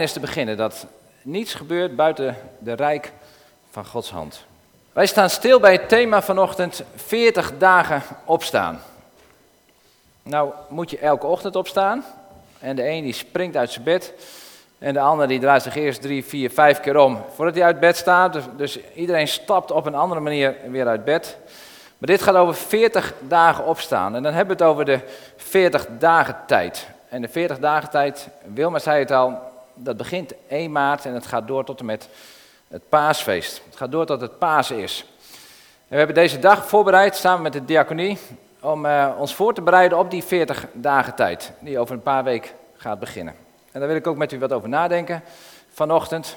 is te beginnen dat niets gebeurt buiten de rijk van Gods hand. Wij staan stil bij het thema vanochtend 40 dagen opstaan. Nou moet je elke ochtend opstaan en de een die springt uit zijn bed en de ander die draait zich eerst drie, vier, vijf keer om voordat hij uit bed staat. Dus, dus iedereen stapt op een andere manier weer uit bed. Maar dit gaat over 40 dagen opstaan en dan hebben we het over de 40 dagen tijd. En de 40 dagen tijd, Wilma zei het al, dat begint 1 maart en het gaat door tot en met het paasfeest. Het gaat door tot het paas is. En we hebben deze dag voorbereid samen met de diaconie om uh, ons voor te bereiden op die 40 dagen tijd, die over een paar weken gaat beginnen. En daar wil ik ook met u wat over nadenken vanochtend,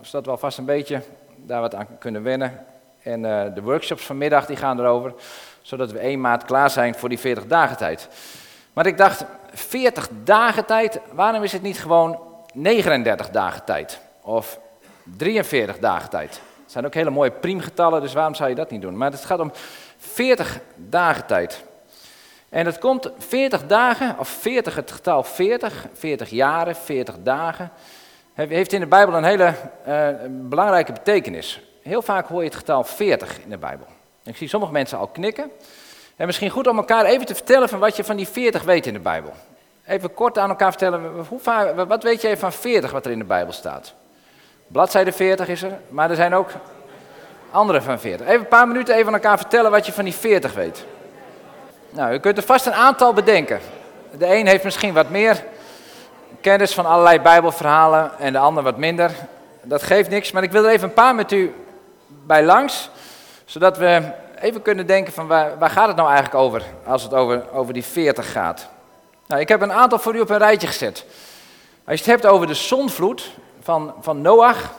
zodat we alvast een beetje daar wat aan kunnen wennen. En uh, de workshops vanmiddag die gaan erover, zodat we 1 maart klaar zijn voor die 40 dagen tijd. Maar ik dacht, 40 dagen tijd, waarom is het niet gewoon 39 dagen tijd? Of 43 dagen tijd? Het zijn ook hele mooie priemgetallen, dus waarom zou je dat niet doen? Maar het gaat om 40 dagen tijd. En het komt 40 dagen, of 40 het getal 40, 40 jaren, 40 dagen, heeft in de Bijbel een hele uh, belangrijke betekenis. Heel vaak hoor je het getal 40 in de Bijbel. Ik zie sommige mensen al knikken. En misschien goed om elkaar even te vertellen van wat je van die 40 weet in de Bijbel. Even kort aan elkaar vertellen, hoe vaak, wat weet jij van 40 wat er in de Bijbel staat? Bladzijde 40 is er, maar er zijn ook andere van 40. Even een paar minuten even aan elkaar vertellen wat je van die 40 weet. Nou, u kunt er vast een aantal bedenken. De een heeft misschien wat meer kennis van allerlei Bijbelverhalen en de ander wat minder. Dat geeft niks, maar ik wil er even een paar met u bij langs, zodat we even kunnen denken van waar, waar gaat het nou eigenlijk over als het over, over die 40 gaat. Nou, ik heb een aantal voor u op een rijtje gezet. Als je het hebt over de zonvloed van, van Noach,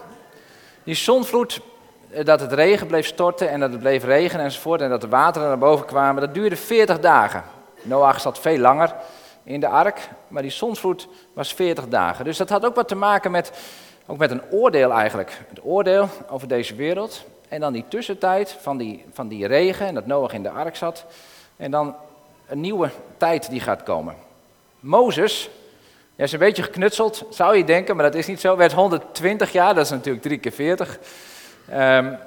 die zonvloed, eh, dat het regen bleef storten en dat het bleef regenen enzovoort en dat de wateren naar boven kwamen, dat duurde 40 dagen. Noach zat veel langer in de ark, maar die zonvloed was 40 dagen. Dus dat had ook wat te maken met, ook met een oordeel eigenlijk. Het oordeel over deze wereld. En dan die tussentijd van die, van die regen en dat Noach in de ark zat. En dan een nieuwe tijd die gaat komen. Mozes, is een beetje geknutseld, zou je denken, maar dat is niet zo. Werd 120 jaar, dat is natuurlijk drie keer 40. Um,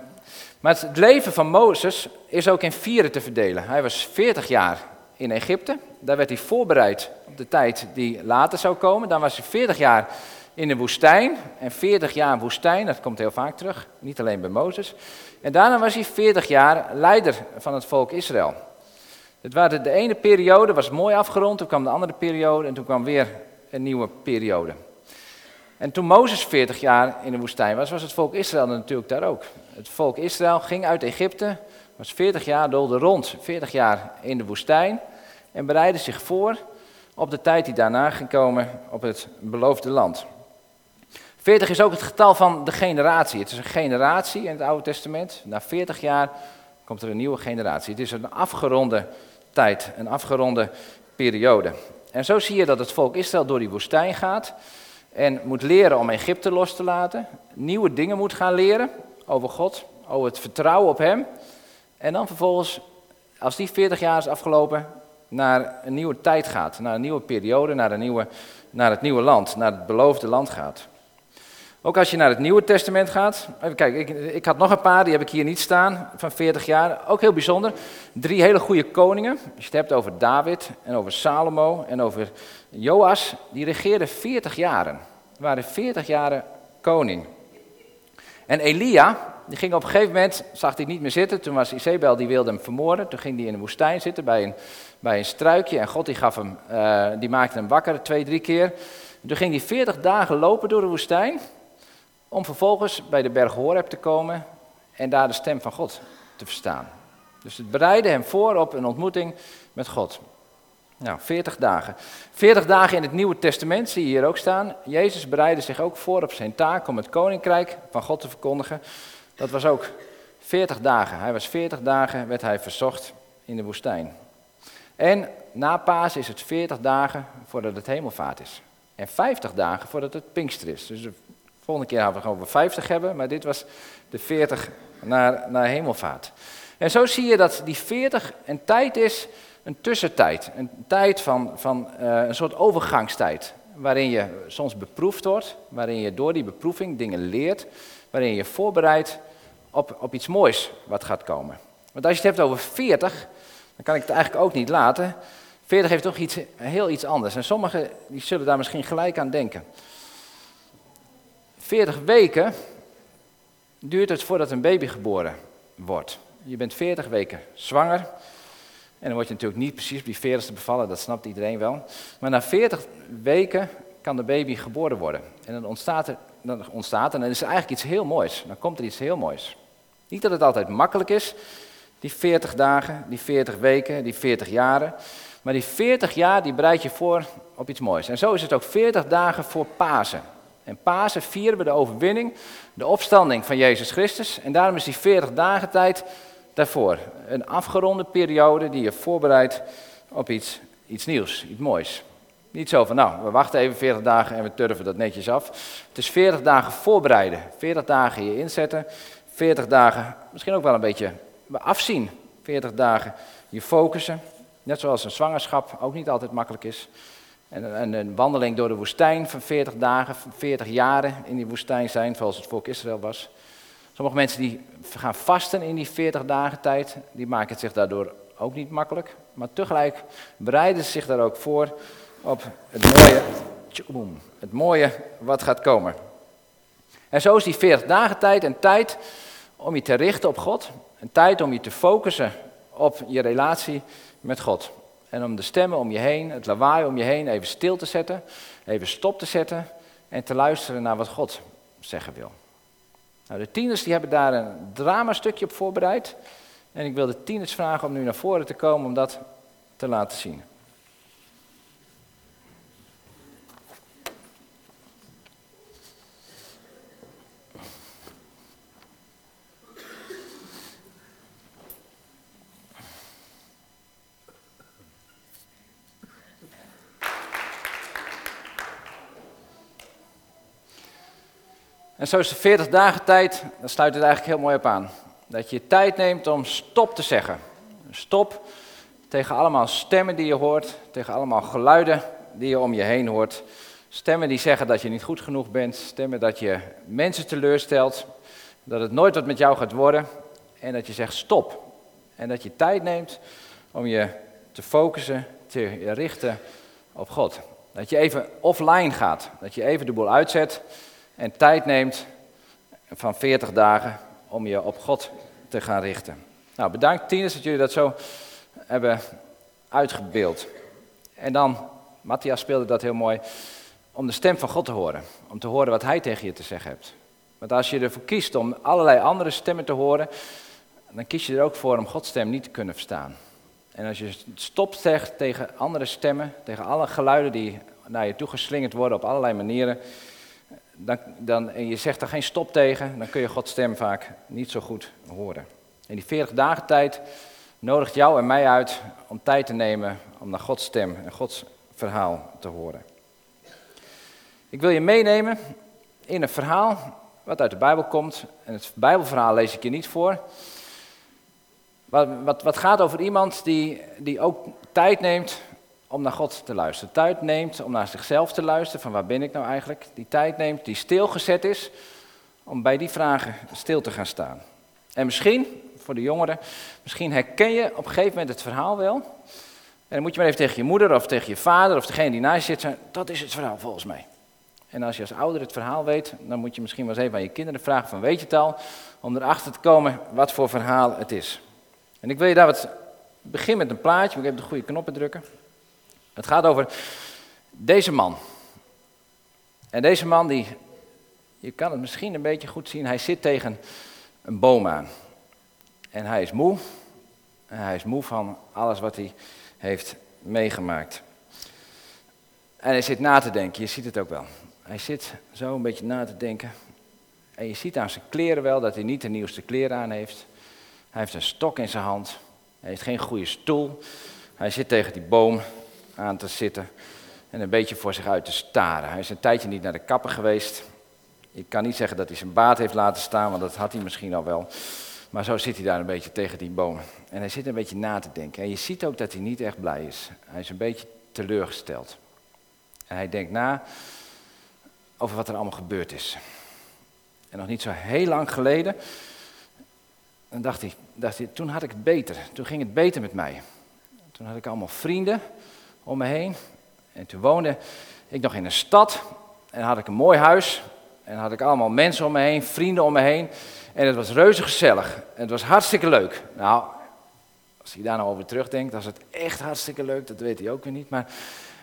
maar het leven van Mozes is ook in vieren te verdelen. Hij was 40 jaar in Egypte. Daar werd hij voorbereid op de tijd die later zou komen. Dan was hij 40 jaar in de woestijn. En 40 jaar woestijn, dat komt heel vaak terug. Niet alleen bij Mozes. En daarna was hij 40 jaar leider van het volk Israël. Het waren de ene periode was mooi afgerond, toen kwam de andere periode en toen kwam weer een nieuwe periode. En toen Mozes 40 jaar in de woestijn was, was het volk Israël natuurlijk daar ook. Het volk Israël ging uit Egypte, was 40 jaar doolde rond, 40 jaar in de woestijn en bereidde zich voor op de tijd die daarna ging komen op het beloofde land. 40 is ook het getal van de generatie. Het is een generatie in het Oude Testament. Na 40 jaar komt er een nieuwe generatie. Het is een afgeronde tijd, een afgeronde periode. En zo zie je dat het volk Israël door die woestijn gaat en moet leren om Egypte los te laten, nieuwe dingen moet gaan leren over God, over het vertrouwen op Hem. En dan vervolgens, als die 40 jaar is afgelopen, naar een nieuwe tijd gaat, naar een nieuwe periode, naar, een nieuwe, naar het nieuwe land, naar het beloofde land gaat. Ook als je naar het Nieuwe Testament gaat. Even kijken, ik, ik, had nog een paar, die heb ik hier niet staan, van 40 jaar. Ook heel bijzonder. Drie hele goede koningen. Als je het hebt over David en over Salomo en over Joas. Die regeerden 40 jaren. waren 40 jaren koning. En Elia, die ging op een gegeven moment, zag hij niet meer zitten. Toen was Isabel, die wilde hem vermoorden. Toen ging hij in de woestijn zitten bij een, bij een struikje. En God die gaf hem, uh, die maakte hem wakker twee, drie keer. toen ging hij 40 dagen lopen door de woestijn om vervolgens bij de berg Horeb te komen en daar de stem van God te verstaan. Dus het bereidde hem voor op een ontmoeting met God. Nou, 40 dagen. 40 dagen in het Nieuwe Testament zie je hier ook staan. Jezus bereidde zich ook voor op zijn taak om het koninkrijk van God te verkondigen. Dat was ook 40 dagen. Hij was 40 dagen, werd hij verzocht in de woestijn. En na Paas is het 40 dagen voordat het hemelvaart is. En 50 dagen voordat het Pinkster is. Dus Volgende keer gaan we over 50 hebben, maar dit was de 40 naar, naar hemelvaart. En zo zie je dat die 40 een tijd is, een tussentijd. Een tijd van, van uh, een soort overgangstijd. waarin je soms beproefd wordt, waarin je door die beproeving dingen leert, waarin je je voorbereidt op, op iets moois wat gaat komen. Want als je het hebt over 40, dan kan ik het eigenlijk ook niet laten. 40 heeft toch iets, heel iets anders. En sommigen die zullen daar misschien gelijk aan denken. 40 weken duurt het voordat een baby geboren wordt. Je bent 40 weken zwanger. En dan word je natuurlijk niet precies op die 40ste bevallen, dat snapt iedereen wel. Maar na 40 weken kan de baby geboren worden. En dan ontstaat er, dan ontstaat, en dan is eigenlijk iets heel moois. Dan komt er iets heel moois. Niet dat het altijd makkelijk is, die 40 dagen, die 40 weken, die 40 jaren. Maar die 40 jaar, die bereid je voor op iets moois. En zo is het ook 40 dagen voor Pasen. En Pasen vieren we de overwinning, de opstanding van Jezus Christus. En daarom is die 40 dagen tijd daarvoor. Een afgeronde periode die je voorbereidt op iets, iets nieuws, iets moois. Niet zo van, nou, we wachten even 40 dagen en we turven dat netjes af. Het is 40 dagen voorbereiden, 40 dagen je inzetten, 40 dagen misschien ook wel een beetje afzien. 40 dagen je focussen. Net zoals een zwangerschap ook niet altijd makkelijk is. En, een wandeling door de woestijn van 40 dagen, 40 jaren in die woestijn zijn, zoals het volk Israël was. Sommige mensen die gaan vasten in die 40 dagen tijd, die maken het zich daardoor ook niet makkelijk. Maar tegelijk bereiden ze zich daar ook voor op het mooie, het mooie wat gaat komen. En zo is die 40 dagen tijd een tijd om je te richten op God. Een tijd om je te focussen op je relatie met God. En om de stemmen om je heen, het lawaai om je heen even stil te zetten, even stop te zetten en te luisteren naar wat God zeggen wil. Nou, de tieners die hebben daar een dramastukje op voorbereid. En ik wil de tieners vragen om nu naar voren te komen om dat te laten zien. En zo is de 40 dagen tijd, daar sluit het eigenlijk heel mooi op aan. Dat je tijd neemt om stop te zeggen. Stop tegen allemaal stemmen die je hoort, tegen allemaal geluiden die je om je heen hoort. Stemmen die zeggen dat je niet goed genoeg bent, stemmen dat je mensen teleurstelt, dat het nooit wat met jou gaat worden. En dat je zegt stop. En dat je tijd neemt om je te focussen, te richten op God. Dat je even offline gaat, dat je even de boel uitzet en tijd neemt van 40 dagen om je op God te gaan richten. Nou, bedankt tieners dat jullie dat zo hebben uitgebeeld. En dan, Matthias speelde dat heel mooi, om de stem van God te horen. Om te horen wat Hij tegen je te zeggen hebt. Want als je ervoor kiest om allerlei andere stemmen te horen, dan kies je er ook voor om Gods stem niet te kunnen verstaan. En als je stopt zegt tegen andere stemmen, tegen alle geluiden die naar je toe geslingerd worden op allerlei manieren, dan, dan, en je zegt er geen stop tegen, dan kun je Gods stem vaak niet zo goed horen. In die 40 dagen tijd nodigt jou en mij uit om tijd te nemen om naar Gods stem en Gods verhaal te horen. Ik wil je meenemen in een verhaal wat uit de Bijbel komt. En het Bijbelverhaal lees ik je niet voor. Wat, wat, wat gaat over iemand die, die ook tijd neemt om naar God te luisteren. Tijd neemt om naar zichzelf te luisteren, van waar ben ik nou eigenlijk? Die tijd neemt, die stilgezet is, om bij die vragen stil te gaan staan. En misschien, voor de jongeren, misschien herken je op een gegeven moment het verhaal wel. En dan moet je maar even tegen je moeder of tegen je vader of degene die naast je zit zeggen, dat is het verhaal volgens mij. En als je als ouder het verhaal weet, dan moet je misschien wel eens even aan je kinderen vragen van weet je het al, om erachter te komen wat voor verhaal het is. En ik wil je daar wat, begin met een plaatje, moet ik even de goede knoppen drukken. Het gaat over deze man. En deze man, die, je kan het misschien een beetje goed zien, hij zit tegen een boom aan. En hij is moe. En hij is moe van alles wat hij heeft meegemaakt. En hij zit na te denken, je ziet het ook wel. Hij zit zo een beetje na te denken. En je ziet aan zijn kleren wel dat hij niet de nieuwste kleren aan heeft. Hij heeft een stok in zijn hand. Hij heeft geen goede stoel. Hij zit tegen die boom aan te zitten en een beetje voor zich uit te staren. Hij is een tijdje niet naar de kapper geweest. Ik kan niet zeggen dat hij zijn baard heeft laten staan, want dat had hij misschien al wel. Maar zo zit hij daar een beetje tegen die boom. En hij zit een beetje na te denken. En je ziet ook dat hij niet echt blij is. Hij is een beetje teleurgesteld. En hij denkt na over wat er allemaal gebeurd is. En nog niet zo heel lang geleden, dan dacht hij, dacht hij, toen had ik het beter. Toen ging het beter met mij. Toen had ik allemaal vrienden om me heen. En toen woonde ik nog in een stad. En had ik een mooi huis. En had ik allemaal mensen om me heen, vrienden om me heen. En het was reuze gezellig. En het was hartstikke leuk. Nou, als hij daar nou over terugdenkt, was het echt hartstikke leuk. Dat weet hij ook weer niet. Maar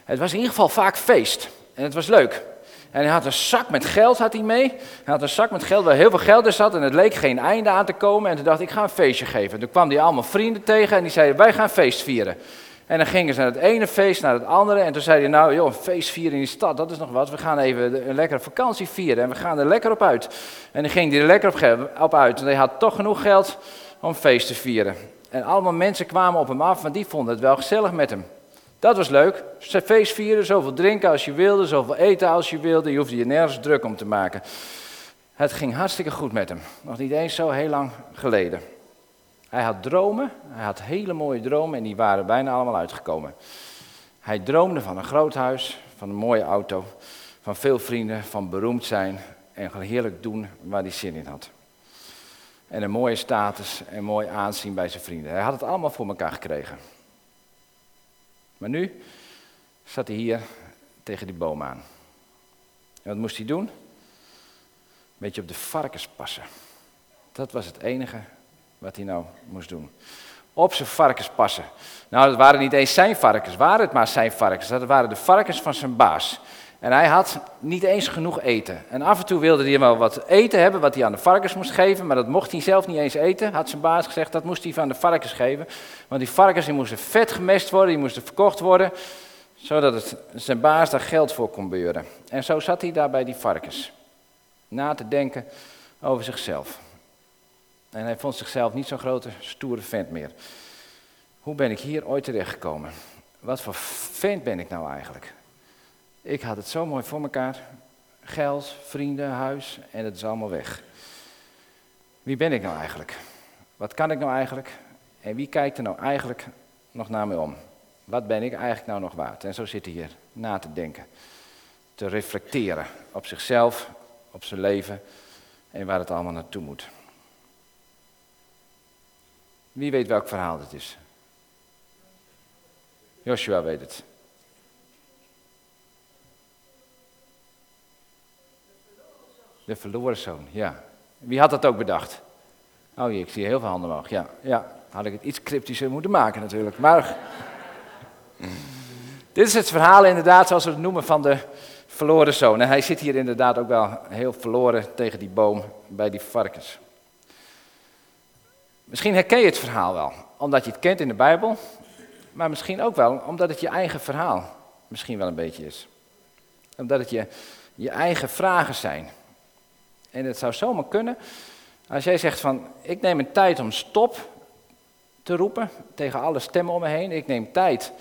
het was in ieder geval vaak feest. En het was leuk. En hij had een zak met geld had hij mee. Hij had een zak met geld waar heel veel geld in zat. En het leek geen einde aan te komen. En toen dacht ik, ik ga een feestje geven. En toen kwam hij allemaal vrienden tegen. En die zeiden, wij gaan feest vieren. En dan gingen ze naar het ene feest naar het andere. En toen zei hij, nou joh, een feest vieren in die stad, dat is nog wat. We gaan even een lekkere vakantie vieren en we gaan er lekker op uit. En dan ging hij er lekker op, uit. En hij had toch genoeg geld om feest te vieren. En allemaal mensen kwamen op hem af, want die vonden het wel gezellig met hem. Dat was leuk. Feest vieren, zoveel drinken als je wilde, zoveel eten als je wilde. Je hoefde je nergens druk om te maken. Het ging hartstikke goed met hem. Nog niet eens zo heel lang geleden. Hij had dromen, hij had hele mooie dromen en die waren bijna allemaal uitgekomen. Hij droomde van een groot huis, van een mooie auto, van veel vrienden, van beroemd zijn en heerlijk doen waar hij zin in had. En een mooie status en mooi aanzien bij zijn vrienden. Hij had het allemaal voor elkaar gekregen. Maar nu zat hij hier tegen die boom aan. En wat moest hij doen? Een beetje op de varkens passen. Dat was het enige wat hij nou moest doen. Op zijn varkens passen. Nou, dat waren niet eens zijn varkens, waren het maar zijn varkens. Dat waren de varkens van zijn baas. En hij had niet eens genoeg eten. En af en toe wilde hij wel wat eten hebben, wat hij aan de varkens moest geven. Maar dat mocht hij zelf niet eens eten, had zijn baas gezegd. Dat moest hij van de varkens geven. Want die varkens die moesten vet gemest worden, die moesten verkocht worden. Zodat het, zijn baas daar geld voor kon beuren. En zo zat hij daar bij die varkens. Na te denken over zichzelf. En hij vond zichzelf niet zo'n grote, stoere vent meer. Hoe ben ik hier ooit terechtgekomen? Wat voor vent ben ik nou eigenlijk? Ik had het zo mooi voor elkaar. Geld, vrienden, huis en het is allemaal weg. Wie ben ik nou eigenlijk? Wat kan ik nou eigenlijk? En wie kijkt er nou eigenlijk nog naar me om? Wat ben ik eigenlijk nou nog waard? En zo zit hij hier na te denken. Te reflecteren op zichzelf, op zijn leven en waar het allemaal naartoe moet. Wie weet welk verhaal het is? Joshua weet het. De verloren zoon, ja. Wie had dat ook bedacht? Oh ik zie heel veel handen omhoog. Ja, ja, had ik het iets cryptischer moeten maken natuurlijk. Maar dit is het verhaal inderdaad, zoals we het noemen, van de verloren zoon. En hij zit hier inderdaad ook wel heel verloren tegen die boom bij die varkens. Misschien herken je het verhaal wel, omdat je het kent in de Bijbel, maar misschien ook wel omdat het je eigen verhaal misschien wel een beetje is. Omdat het je, je eigen vragen zijn. En het zou zomaar kunnen, als jij zegt van, ik neem een tijd om stop te roepen tegen alle stemmen om me heen. Ik neem tijd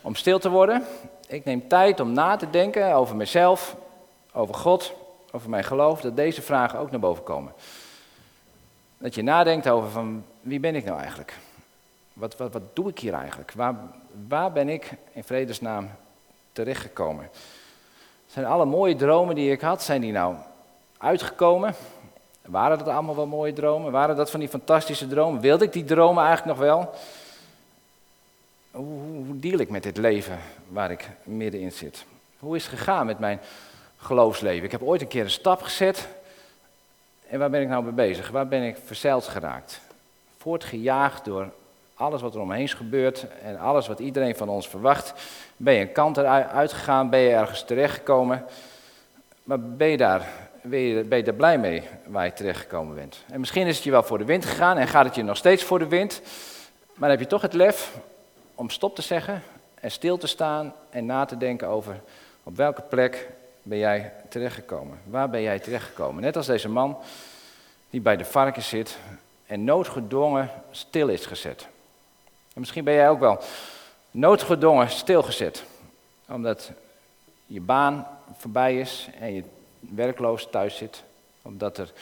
om stil te worden. Ik neem tijd om na te denken over mezelf, over God, over mijn geloof, dat deze vragen ook naar boven komen. Dat je nadenkt over van wie ben ik nou eigenlijk? Wat, wat, wat doe ik hier eigenlijk? Waar, waar ben ik in vredesnaam terechtgekomen? Zijn alle mooie dromen die ik had, zijn die nou uitgekomen? Waren dat allemaal wel mooie dromen? Waren dat van die fantastische dromen? Wilde ik die dromen eigenlijk nog wel? Hoe, hoe deal ik met dit leven waar ik middenin zit? Hoe is het gegaan met mijn geloofsleven? Ik heb ooit een keer een stap gezet en waar ben ik nou mee bezig? Waar ben ik verzeild geraakt? Voortgejaagd door alles wat er omheen gebeurt en alles wat iedereen van ons verwacht. Ben je een kant eruit gegaan? Ben je ergens terechtgekomen? Maar ben je daar, ben je daar blij mee waar je terechtgekomen bent? En misschien is het je wel voor de wind gegaan en gaat het je nog steeds voor de wind. Maar dan heb je toch het lef om stop te zeggen en stil te staan en na te denken over op welke plek ben jij terechtgekomen? Waar ben jij terechtgekomen? Net als deze man die bij de varken zit en noodgedwongen stil is gezet. En misschien ben jij ook wel noodgedwongen stilgezet, omdat je baan voorbij is en je werkloos thuis zit, omdat er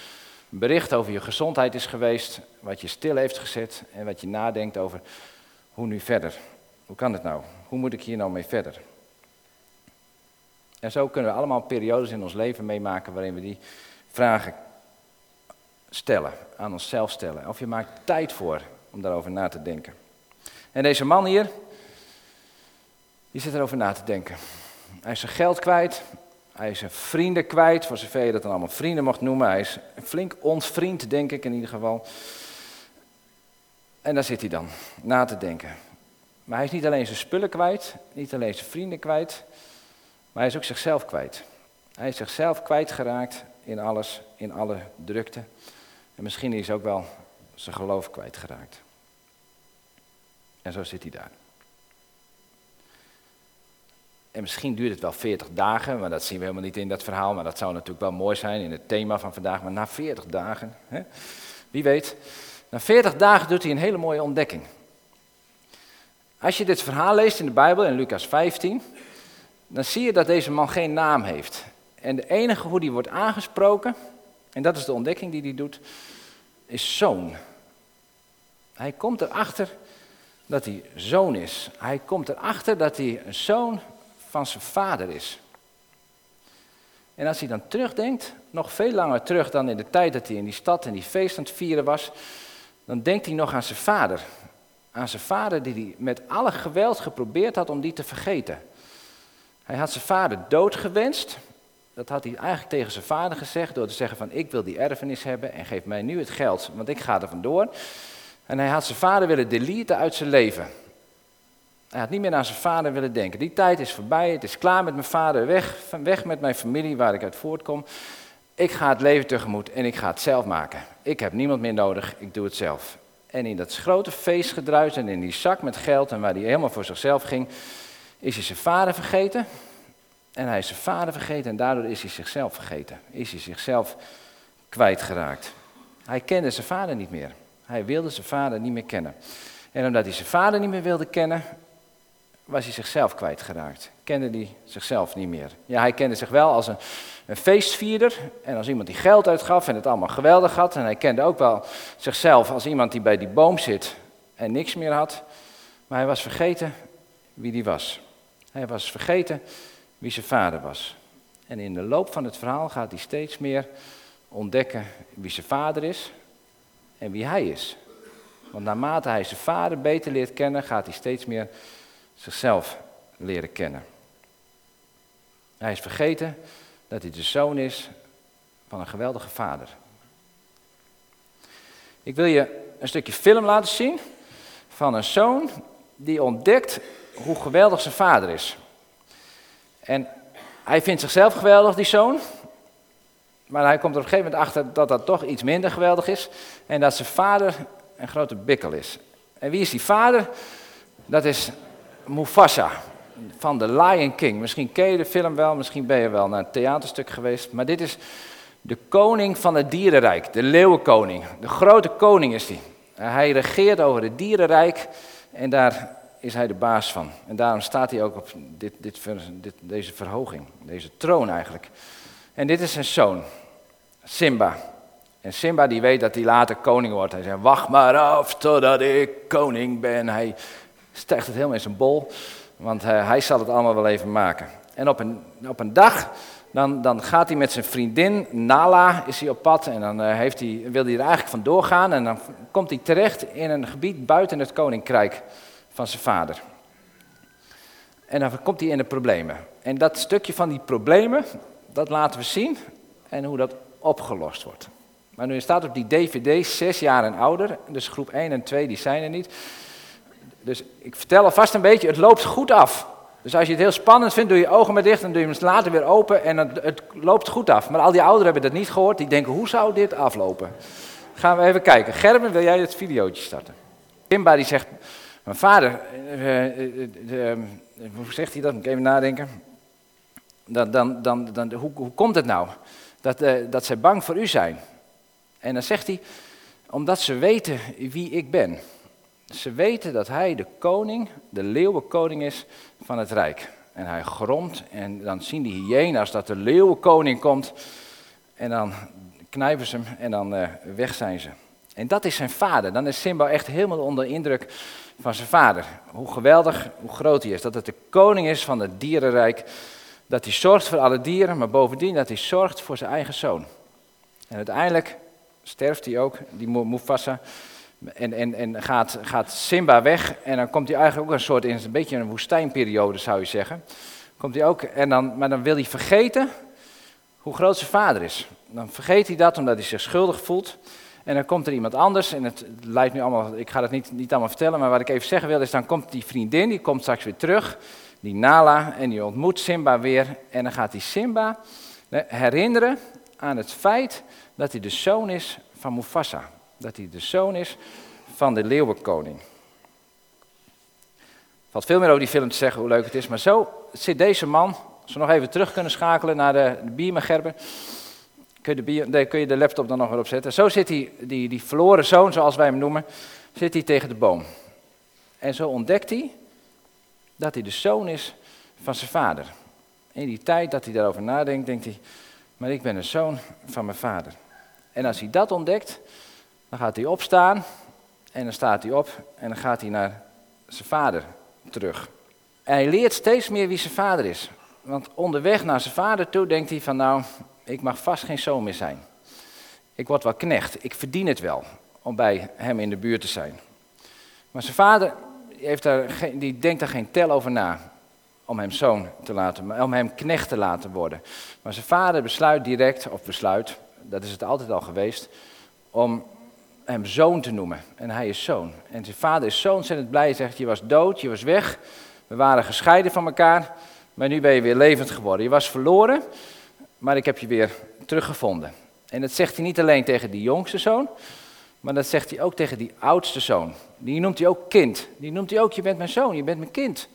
een bericht over je gezondheid is geweest, wat je stil heeft gezet en wat je nadenkt over hoe nu verder. Hoe kan het nou? Hoe moet ik hier nou mee verder? En zo kunnen we allemaal periodes in ons leven meemaken waarin we die vragen stellen, aan onszelf stellen. Of je maakt tijd voor om daarover na te denken. En deze man hier, die zit erover na te denken. Hij is zijn geld kwijt, hij is zijn vrienden kwijt, voor zover je dat dan allemaal vrienden mocht noemen. Hij is flink ontvriend, denk ik in ieder geval. En daar zit hij dan, na te denken. Maar hij is niet alleen zijn spullen kwijt, niet alleen zijn vrienden kwijt, maar hij is ook zichzelf kwijt. Hij is zichzelf kwijtgeraakt in alles, in alle drukte. En misschien is ook wel zijn geloof kwijtgeraakt. En zo zit hij daar. En misschien duurt het wel 40 dagen, maar dat zien we helemaal niet in dat verhaal. Maar dat zou natuurlijk wel mooi zijn in het thema van vandaag. Maar na 40 dagen, hè, wie weet, na 40 dagen doet hij een hele mooie ontdekking. Als je dit verhaal leest in de Bijbel, in Lucas 15, dan zie je dat deze man geen naam heeft. En de enige hoe die wordt aangesproken, en dat is de ontdekking die hij doet, is zoon. Hij komt erachter dat hij zoon is. Hij komt erachter dat hij een zoon van zijn vader is. En als hij dan terugdenkt, nog veel langer terug dan in de tijd dat hij in die stad en die feest aan het vieren was, dan denkt hij nog aan zijn vader. Aan zijn vader die hij met alle geweld geprobeerd had om die te vergeten. Hij had zijn vader doodgewenst. Dat had hij eigenlijk tegen zijn vader gezegd door te zeggen van ik wil die erfenis hebben en geef mij nu het geld, want ik ga er vandoor. En hij had zijn vader willen deleten uit zijn leven. Hij had niet meer aan zijn vader willen denken. Die tijd is voorbij, het is klaar met mijn vader, weg, weg met mijn familie waar ik uit voortkom. Ik ga het leven tegemoet en ik ga het zelf maken. Ik heb niemand meer nodig, ik doe het zelf. En in dat grote feestgedruis en in die zak met geld en waar hij helemaal voor zichzelf ging, is hij zijn vader vergeten. En hij is zijn vader vergeten en daardoor is hij zichzelf vergeten. Is hij zichzelf kwijtgeraakt. Hij kende zijn vader niet meer. Hij wilde zijn vader niet meer kennen. En omdat hij zijn vader niet meer wilde kennen, was hij zichzelf kwijtgeraakt. Kende hij zichzelf niet meer. Ja, hij kende zich wel als een, een feestvierder en als iemand die geld uitgaf en het allemaal geweldig had. En hij kende ook wel zichzelf als iemand die bij die boom zit en niks meer had. Maar hij was vergeten wie die was. Hij was vergeten wie zijn vader was. En in de loop van het verhaal gaat hij steeds meer ontdekken wie zijn vader is en wie hij is. Want naarmate hij zijn vader beter leert kennen, gaat hij steeds meer zichzelf leren kennen. Hij is vergeten dat hij de zoon is van een geweldige vader. Ik wil je een stukje film laten zien van een zoon die ontdekt hoe geweldig zijn vader is. En hij vindt zichzelf geweldig, die zoon. Maar hij komt er op een gegeven moment achter dat dat toch iets minder geweldig is. En dat zijn vader een grote bikkel is. En wie is die vader? Dat is Mufasa van The Lion King. Misschien ken je de film wel, misschien ben je wel naar een theaterstuk geweest. Maar dit is de koning van het dierenrijk, de leeuwenkoning. De grote koning is hij. Hij regeert over het dierenrijk en daar is hij de baas van. En daarom staat hij ook op dit, dit, deze verhoging, deze troon eigenlijk. En dit is zijn zoon, Simba. En Simba die weet dat hij later koning wordt. Hij zegt, wacht maar af totdat ik koning ben. Hij stijgt het helemaal in zijn bol, want hij, hij zal het allemaal wel even maken. En op een, op een dag, dan, dan gaat hij met zijn vriendin, Nala, is hij op pad. En dan uh, heeft hij, wil hij er eigenlijk vandoor gaan. En dan komt hij terecht in een gebied buiten het koninkrijk van zijn vader. En dan komt hij in de problemen. En dat stukje van die problemen, dat laten we zien. En hoe dat opgelost wordt. Maar nu staat op die dvd zes jaar en ouder. Dus groep 1 en 2 die zijn er niet. Dus ik vertel alvast een beetje, het loopt goed af. Dus als je het heel spannend vindt, doe je ogen maar dicht en doe je hem later weer open en het, het, loopt goed af. Maar al die ouderen hebben dat niet gehoord, die denken, hoe zou dit aflopen? Gaan we even kijken. Gerben, wil jij het videootje starten? Kimba die zegt, mijn vader, uh, uh, hoe zegt hij dat? Moet ik even nadenken. Dan, dan, dan, dan, hoe, hoe komt het nou dat, dat zij bang voor u zijn? En dan zegt hij, omdat ze weten wie ik ben. Ze weten dat hij de koning, de leeuwenkoning is van het rijk. En hij gromt en dan zien die hyena's dat de leeuwenkoning komt. En dan knijpen ze hem en dan weg zijn ze. En dat is zijn vader. Dan is Simba echt helemaal onder indruk van zijn vader. Hoe geweldig, hoe groot hij is. Dat het de koning is van het dierenrijk dat hij zorgt voor alle dieren, maar bovendien dat hij zorgt voor zijn eigen zoon. En uiteindelijk sterft hij ook, die Mufasa, en, en, en gaat, gaat Simba weg. En dan komt hij eigenlijk ook een soort, in een beetje een woestijnperiode zou je zeggen. Komt hij ook, en dan, maar dan wil hij vergeten hoe groot zijn vader is. Dan vergeet hij dat omdat hij zich schuldig voelt. En dan komt er iemand anders, en het lijkt nu allemaal, ik ga het niet, niet allemaal vertellen, maar wat ik even zeggen wil is, dan komt die vriendin, die komt straks weer terug, die Nala, en die ontmoet Simba weer. En dan gaat hij Simba herinneren aan het feit dat hij de zoon is van Mufasa. Dat hij de zoon is van de leeuwenkoning. Valt veel meer over die film te zeggen, hoe leuk het is, maar zo zit deze man, als we nog even terug kunnen schakelen naar de, de Gerber. Kun je, de, kun je de laptop dan nog weer opzetten? Zo zit hij, die, die verloren zoon, zoals wij hem noemen, zit hij tegen de boom. En zo ontdekt hij dat hij de zoon is van zijn vader. In die tijd dat hij daarover nadenkt, denkt hij, maar ik ben een zoon van mijn vader. En als hij dat ontdekt, dan gaat hij opstaan en dan staat hij op en dan gaat hij naar zijn vader terug. En hij leert steeds meer wie zijn vader is. Want onderweg naar zijn vader toe denkt hij van nou, ik mag vast geen zoon meer zijn. Ik word wel knecht, ik verdien het wel om bij hem in de buurt te zijn. Maar zijn vader heeft daar geen, die denkt daar geen tel over na om hem zoon te laten, om hem knecht te laten worden. Maar zijn vader besluit direct, of besluit, dat is het altijd al geweest, om hem zoon te noemen. En hij is zoon. En zijn vader is zo ontzettend blij. Zegt, je was dood, je was weg. We waren gescheiden van elkaar. Maar nu ben je weer levend geworden. Je was verloren, maar ik heb je weer teruggevonden. En dat zegt hij niet alleen tegen die jongste zoon, maar dat zegt hij ook tegen die oudste zoon. Die noemt hij ook kind. Die noemt hij ook, je bent mijn zoon, je bent mijn kind.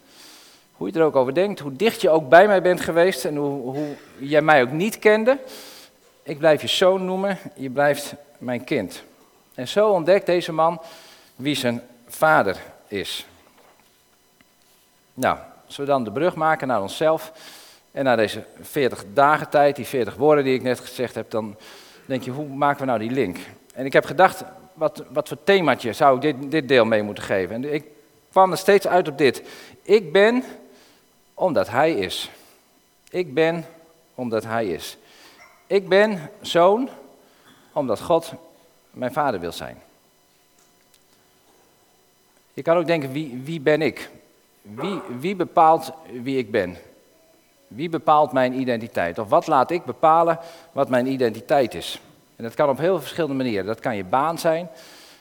Hoe je er ook over denkt, hoe dicht je ook bij mij bent geweest en hoe, hoe jij mij ook niet kende. Ik blijf je zoon noemen, je blijft mijn kind. En zo ontdekt deze man wie zijn vader is. Nou, als we dan de brug maken naar onszelf en naar deze 40 dagen tijd, die 40 woorden die ik net gezegd heb, dan denk je, hoe maken we nou die link? En ik heb gedacht, wat, wat voor themaatje zou ik dit, dit deel mee moeten geven? En ik kwam er steeds uit op dit. Ik ben omdat hij is. Ik ben omdat hij is. Ik ben zoon omdat God mijn vader wil zijn. Je kan ook denken, wie, wie ben ik? Wie, wie bepaalt wie ik ben? Wie bepaalt mijn identiteit? Of wat laat ik bepalen wat mijn identiteit is? En dat kan op heel verschillende manieren. Dat kan je baan zijn,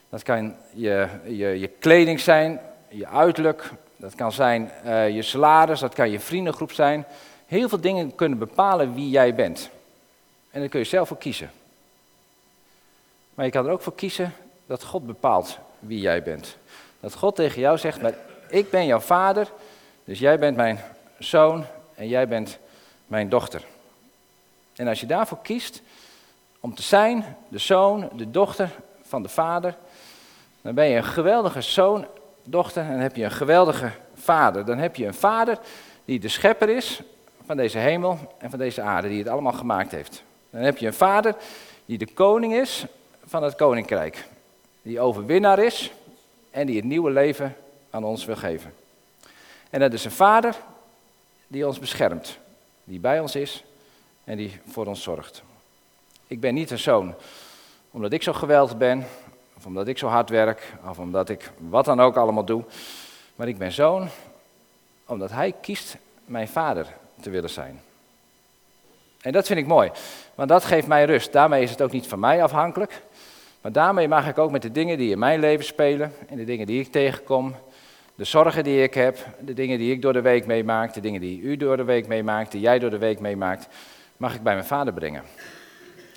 dat kan je, je, je kleding zijn, je uiterlijk, dat kan zijn uh, je salaris, dat kan je vriendengroep zijn. Heel veel dingen kunnen bepalen wie jij bent. En daar kun je zelf voor kiezen. Maar je kan er ook voor kiezen dat God bepaalt wie jij bent. Dat God tegen jou zegt, maar ik ben jouw vader, dus jij bent mijn zoon en jij bent mijn dochter. En als je daarvoor kiest om te zijn de zoon, de dochter van de vader, dan ben je een geweldige zoon, dochter en heb je een geweldige vader. Dan heb je een vader die de schepper is van deze hemel en van deze aarde, die het allemaal gemaakt heeft. Dan heb je een vader die de koning is van het koninkrijk. Die overwinnaar is en die het nieuwe leven aan ons wil geven. En dat is een vader die ons beschermt, die bij ons is en die voor ons zorgt. Ik ben niet een zoon omdat ik zo geweldig ben, of omdat ik zo hard werk, of omdat ik wat dan ook allemaal doe. Maar ik ben zoon omdat hij kiest mijn vader te willen zijn. En dat vind ik mooi, want dat geeft mij rust. Daarmee is het ook niet van mij afhankelijk. Maar daarmee mag ik ook met de dingen die in mijn leven spelen en de dingen die ik tegenkom, de zorgen die ik heb, de dingen die ik door de week meemaak, de dingen die u door de week meemaakt, die jij door de week meemaakt, mag ik bij mijn vader brengen.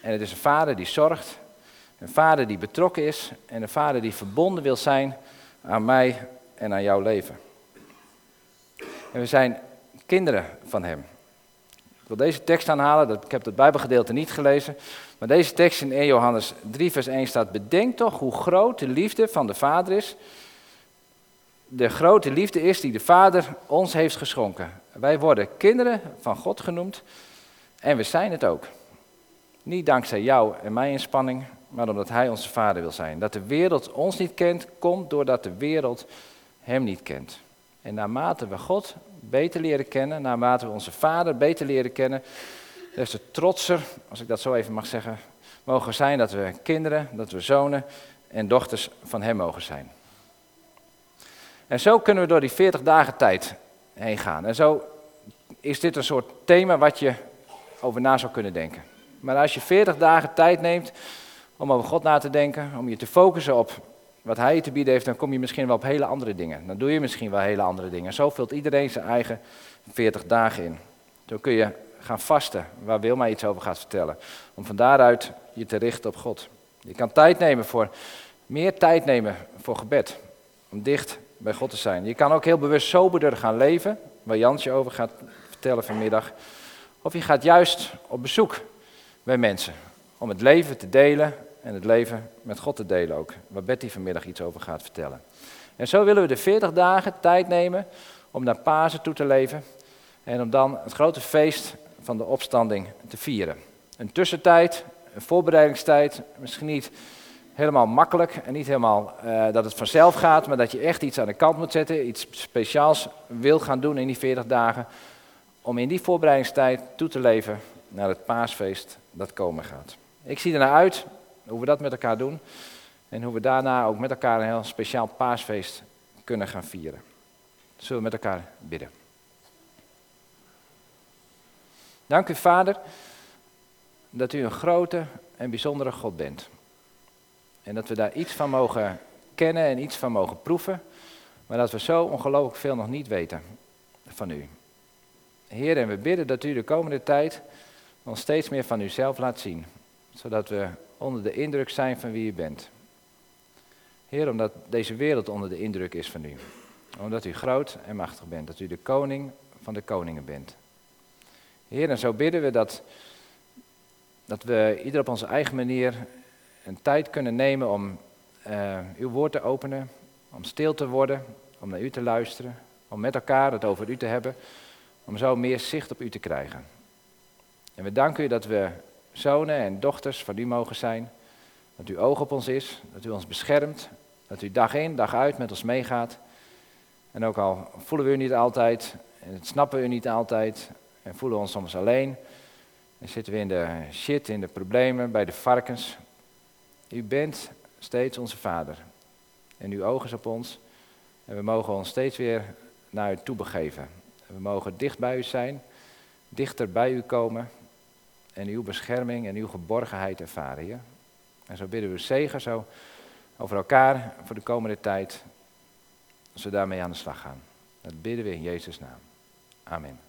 En het is een vader die zorgt, een vader die betrokken is en een vader die verbonden wil zijn aan mij en aan jouw leven. En we zijn kinderen van hem. Ik wil deze tekst aanhalen, ik heb het Bijbelgedeelte niet gelezen, maar deze tekst in 1 Johannes 3, vers 1 staat: Bedenk toch hoe groot de liefde van de Vader is. De grote liefde is die de Vader ons heeft geschonken. Wij worden kinderen van God genoemd en we zijn het ook. Niet dankzij jou en mijn inspanning, maar omdat Hij onze Vader wil zijn. Dat de wereld ons niet kent, komt doordat de wereld Hem niet kent. En naarmate we God beter leren kennen, naarmate we onze Vader beter leren kennen, des te trotser, als ik dat zo even mag zeggen, mogen zijn dat we kinderen, dat we zonen en dochters van Hem mogen zijn. En zo kunnen we door die 40 dagen tijd heen gaan. En zo is dit een soort thema wat je over na zou kunnen denken. Maar als je 40 dagen tijd neemt om over God na te denken, om je te focussen op wat Hij je te bieden heeft, dan kom je misschien wel op hele andere dingen. Dan doe je misschien wel hele andere dingen. Zo vult iedereen zijn eigen 40 dagen in. Zo kun je gaan vasten, waar Wilma iets over gaat vertellen. Om van daaruit je te richten op God. Je kan tijd nemen voor, meer tijd nemen voor gebed. Om dicht bij God te zijn. Je kan ook heel bewust soberder gaan leven, waar Jansje over gaat vertellen vanmiddag. Of je gaat juist op bezoek bij mensen. Om het leven te delen en het leven met God te delen ook. Waar Betty vanmiddag iets over gaat vertellen. En zo willen we de 40 dagen tijd nemen om naar Pasen toe te leven. En om dan het grote feest van de opstanding te vieren. Een tussentijd, een voorbereidingstijd, misschien niet helemaal makkelijk en niet helemaal uh, dat het vanzelf gaat, maar dat je echt iets aan de kant moet zetten, iets speciaals wil gaan doen in die 40 dagen, om in die voorbereidingstijd toe te leven naar het paasfeest dat komen gaat. Ik zie ernaar uit hoe we dat met elkaar doen en hoe we daarna ook met elkaar een heel speciaal paasfeest kunnen gaan vieren. Zullen we met elkaar bidden. Dank u, Vader, dat u een grote en bijzondere God bent. En dat we daar iets van mogen kennen en iets van mogen proeven, maar dat we zo ongelooflijk veel nog niet weten van u. Heer, en we bidden dat u de komende tijd ons steeds meer van uzelf laat zien, zodat we onder de indruk zijn van wie u bent. Heer, omdat deze wereld onder de indruk is van u. Omdat u groot en machtig bent, dat u de koning van de koningen bent. Heer, en zo bidden we dat, dat we ieder op onze eigen manier een tijd kunnen nemen om uh, uw woord te openen, om stil te worden, om naar u te luisteren, om met elkaar het over u te hebben, om zo meer zicht op u te krijgen. En we danken u dat we zonen en dochters van u mogen zijn, dat uw oog op ons is, dat u ons beschermt, dat u dag in, dag uit met ons meegaat. En ook al voelen we u niet altijd, en snappen we u niet altijd, en voelen we ons soms alleen, en zitten we in de shit, in de problemen, bij de varkens, u bent steeds onze Vader. En uw oog is op ons. En we mogen ons steeds weer naar u toe begeven. We mogen dicht bij u zijn, dichter bij u komen. En uw bescherming en uw geborgenheid ervaren. En zo bidden we zegen zo over elkaar voor de komende tijd. Als we daarmee aan de slag gaan. Dat bidden we in Jezus' naam. Amen.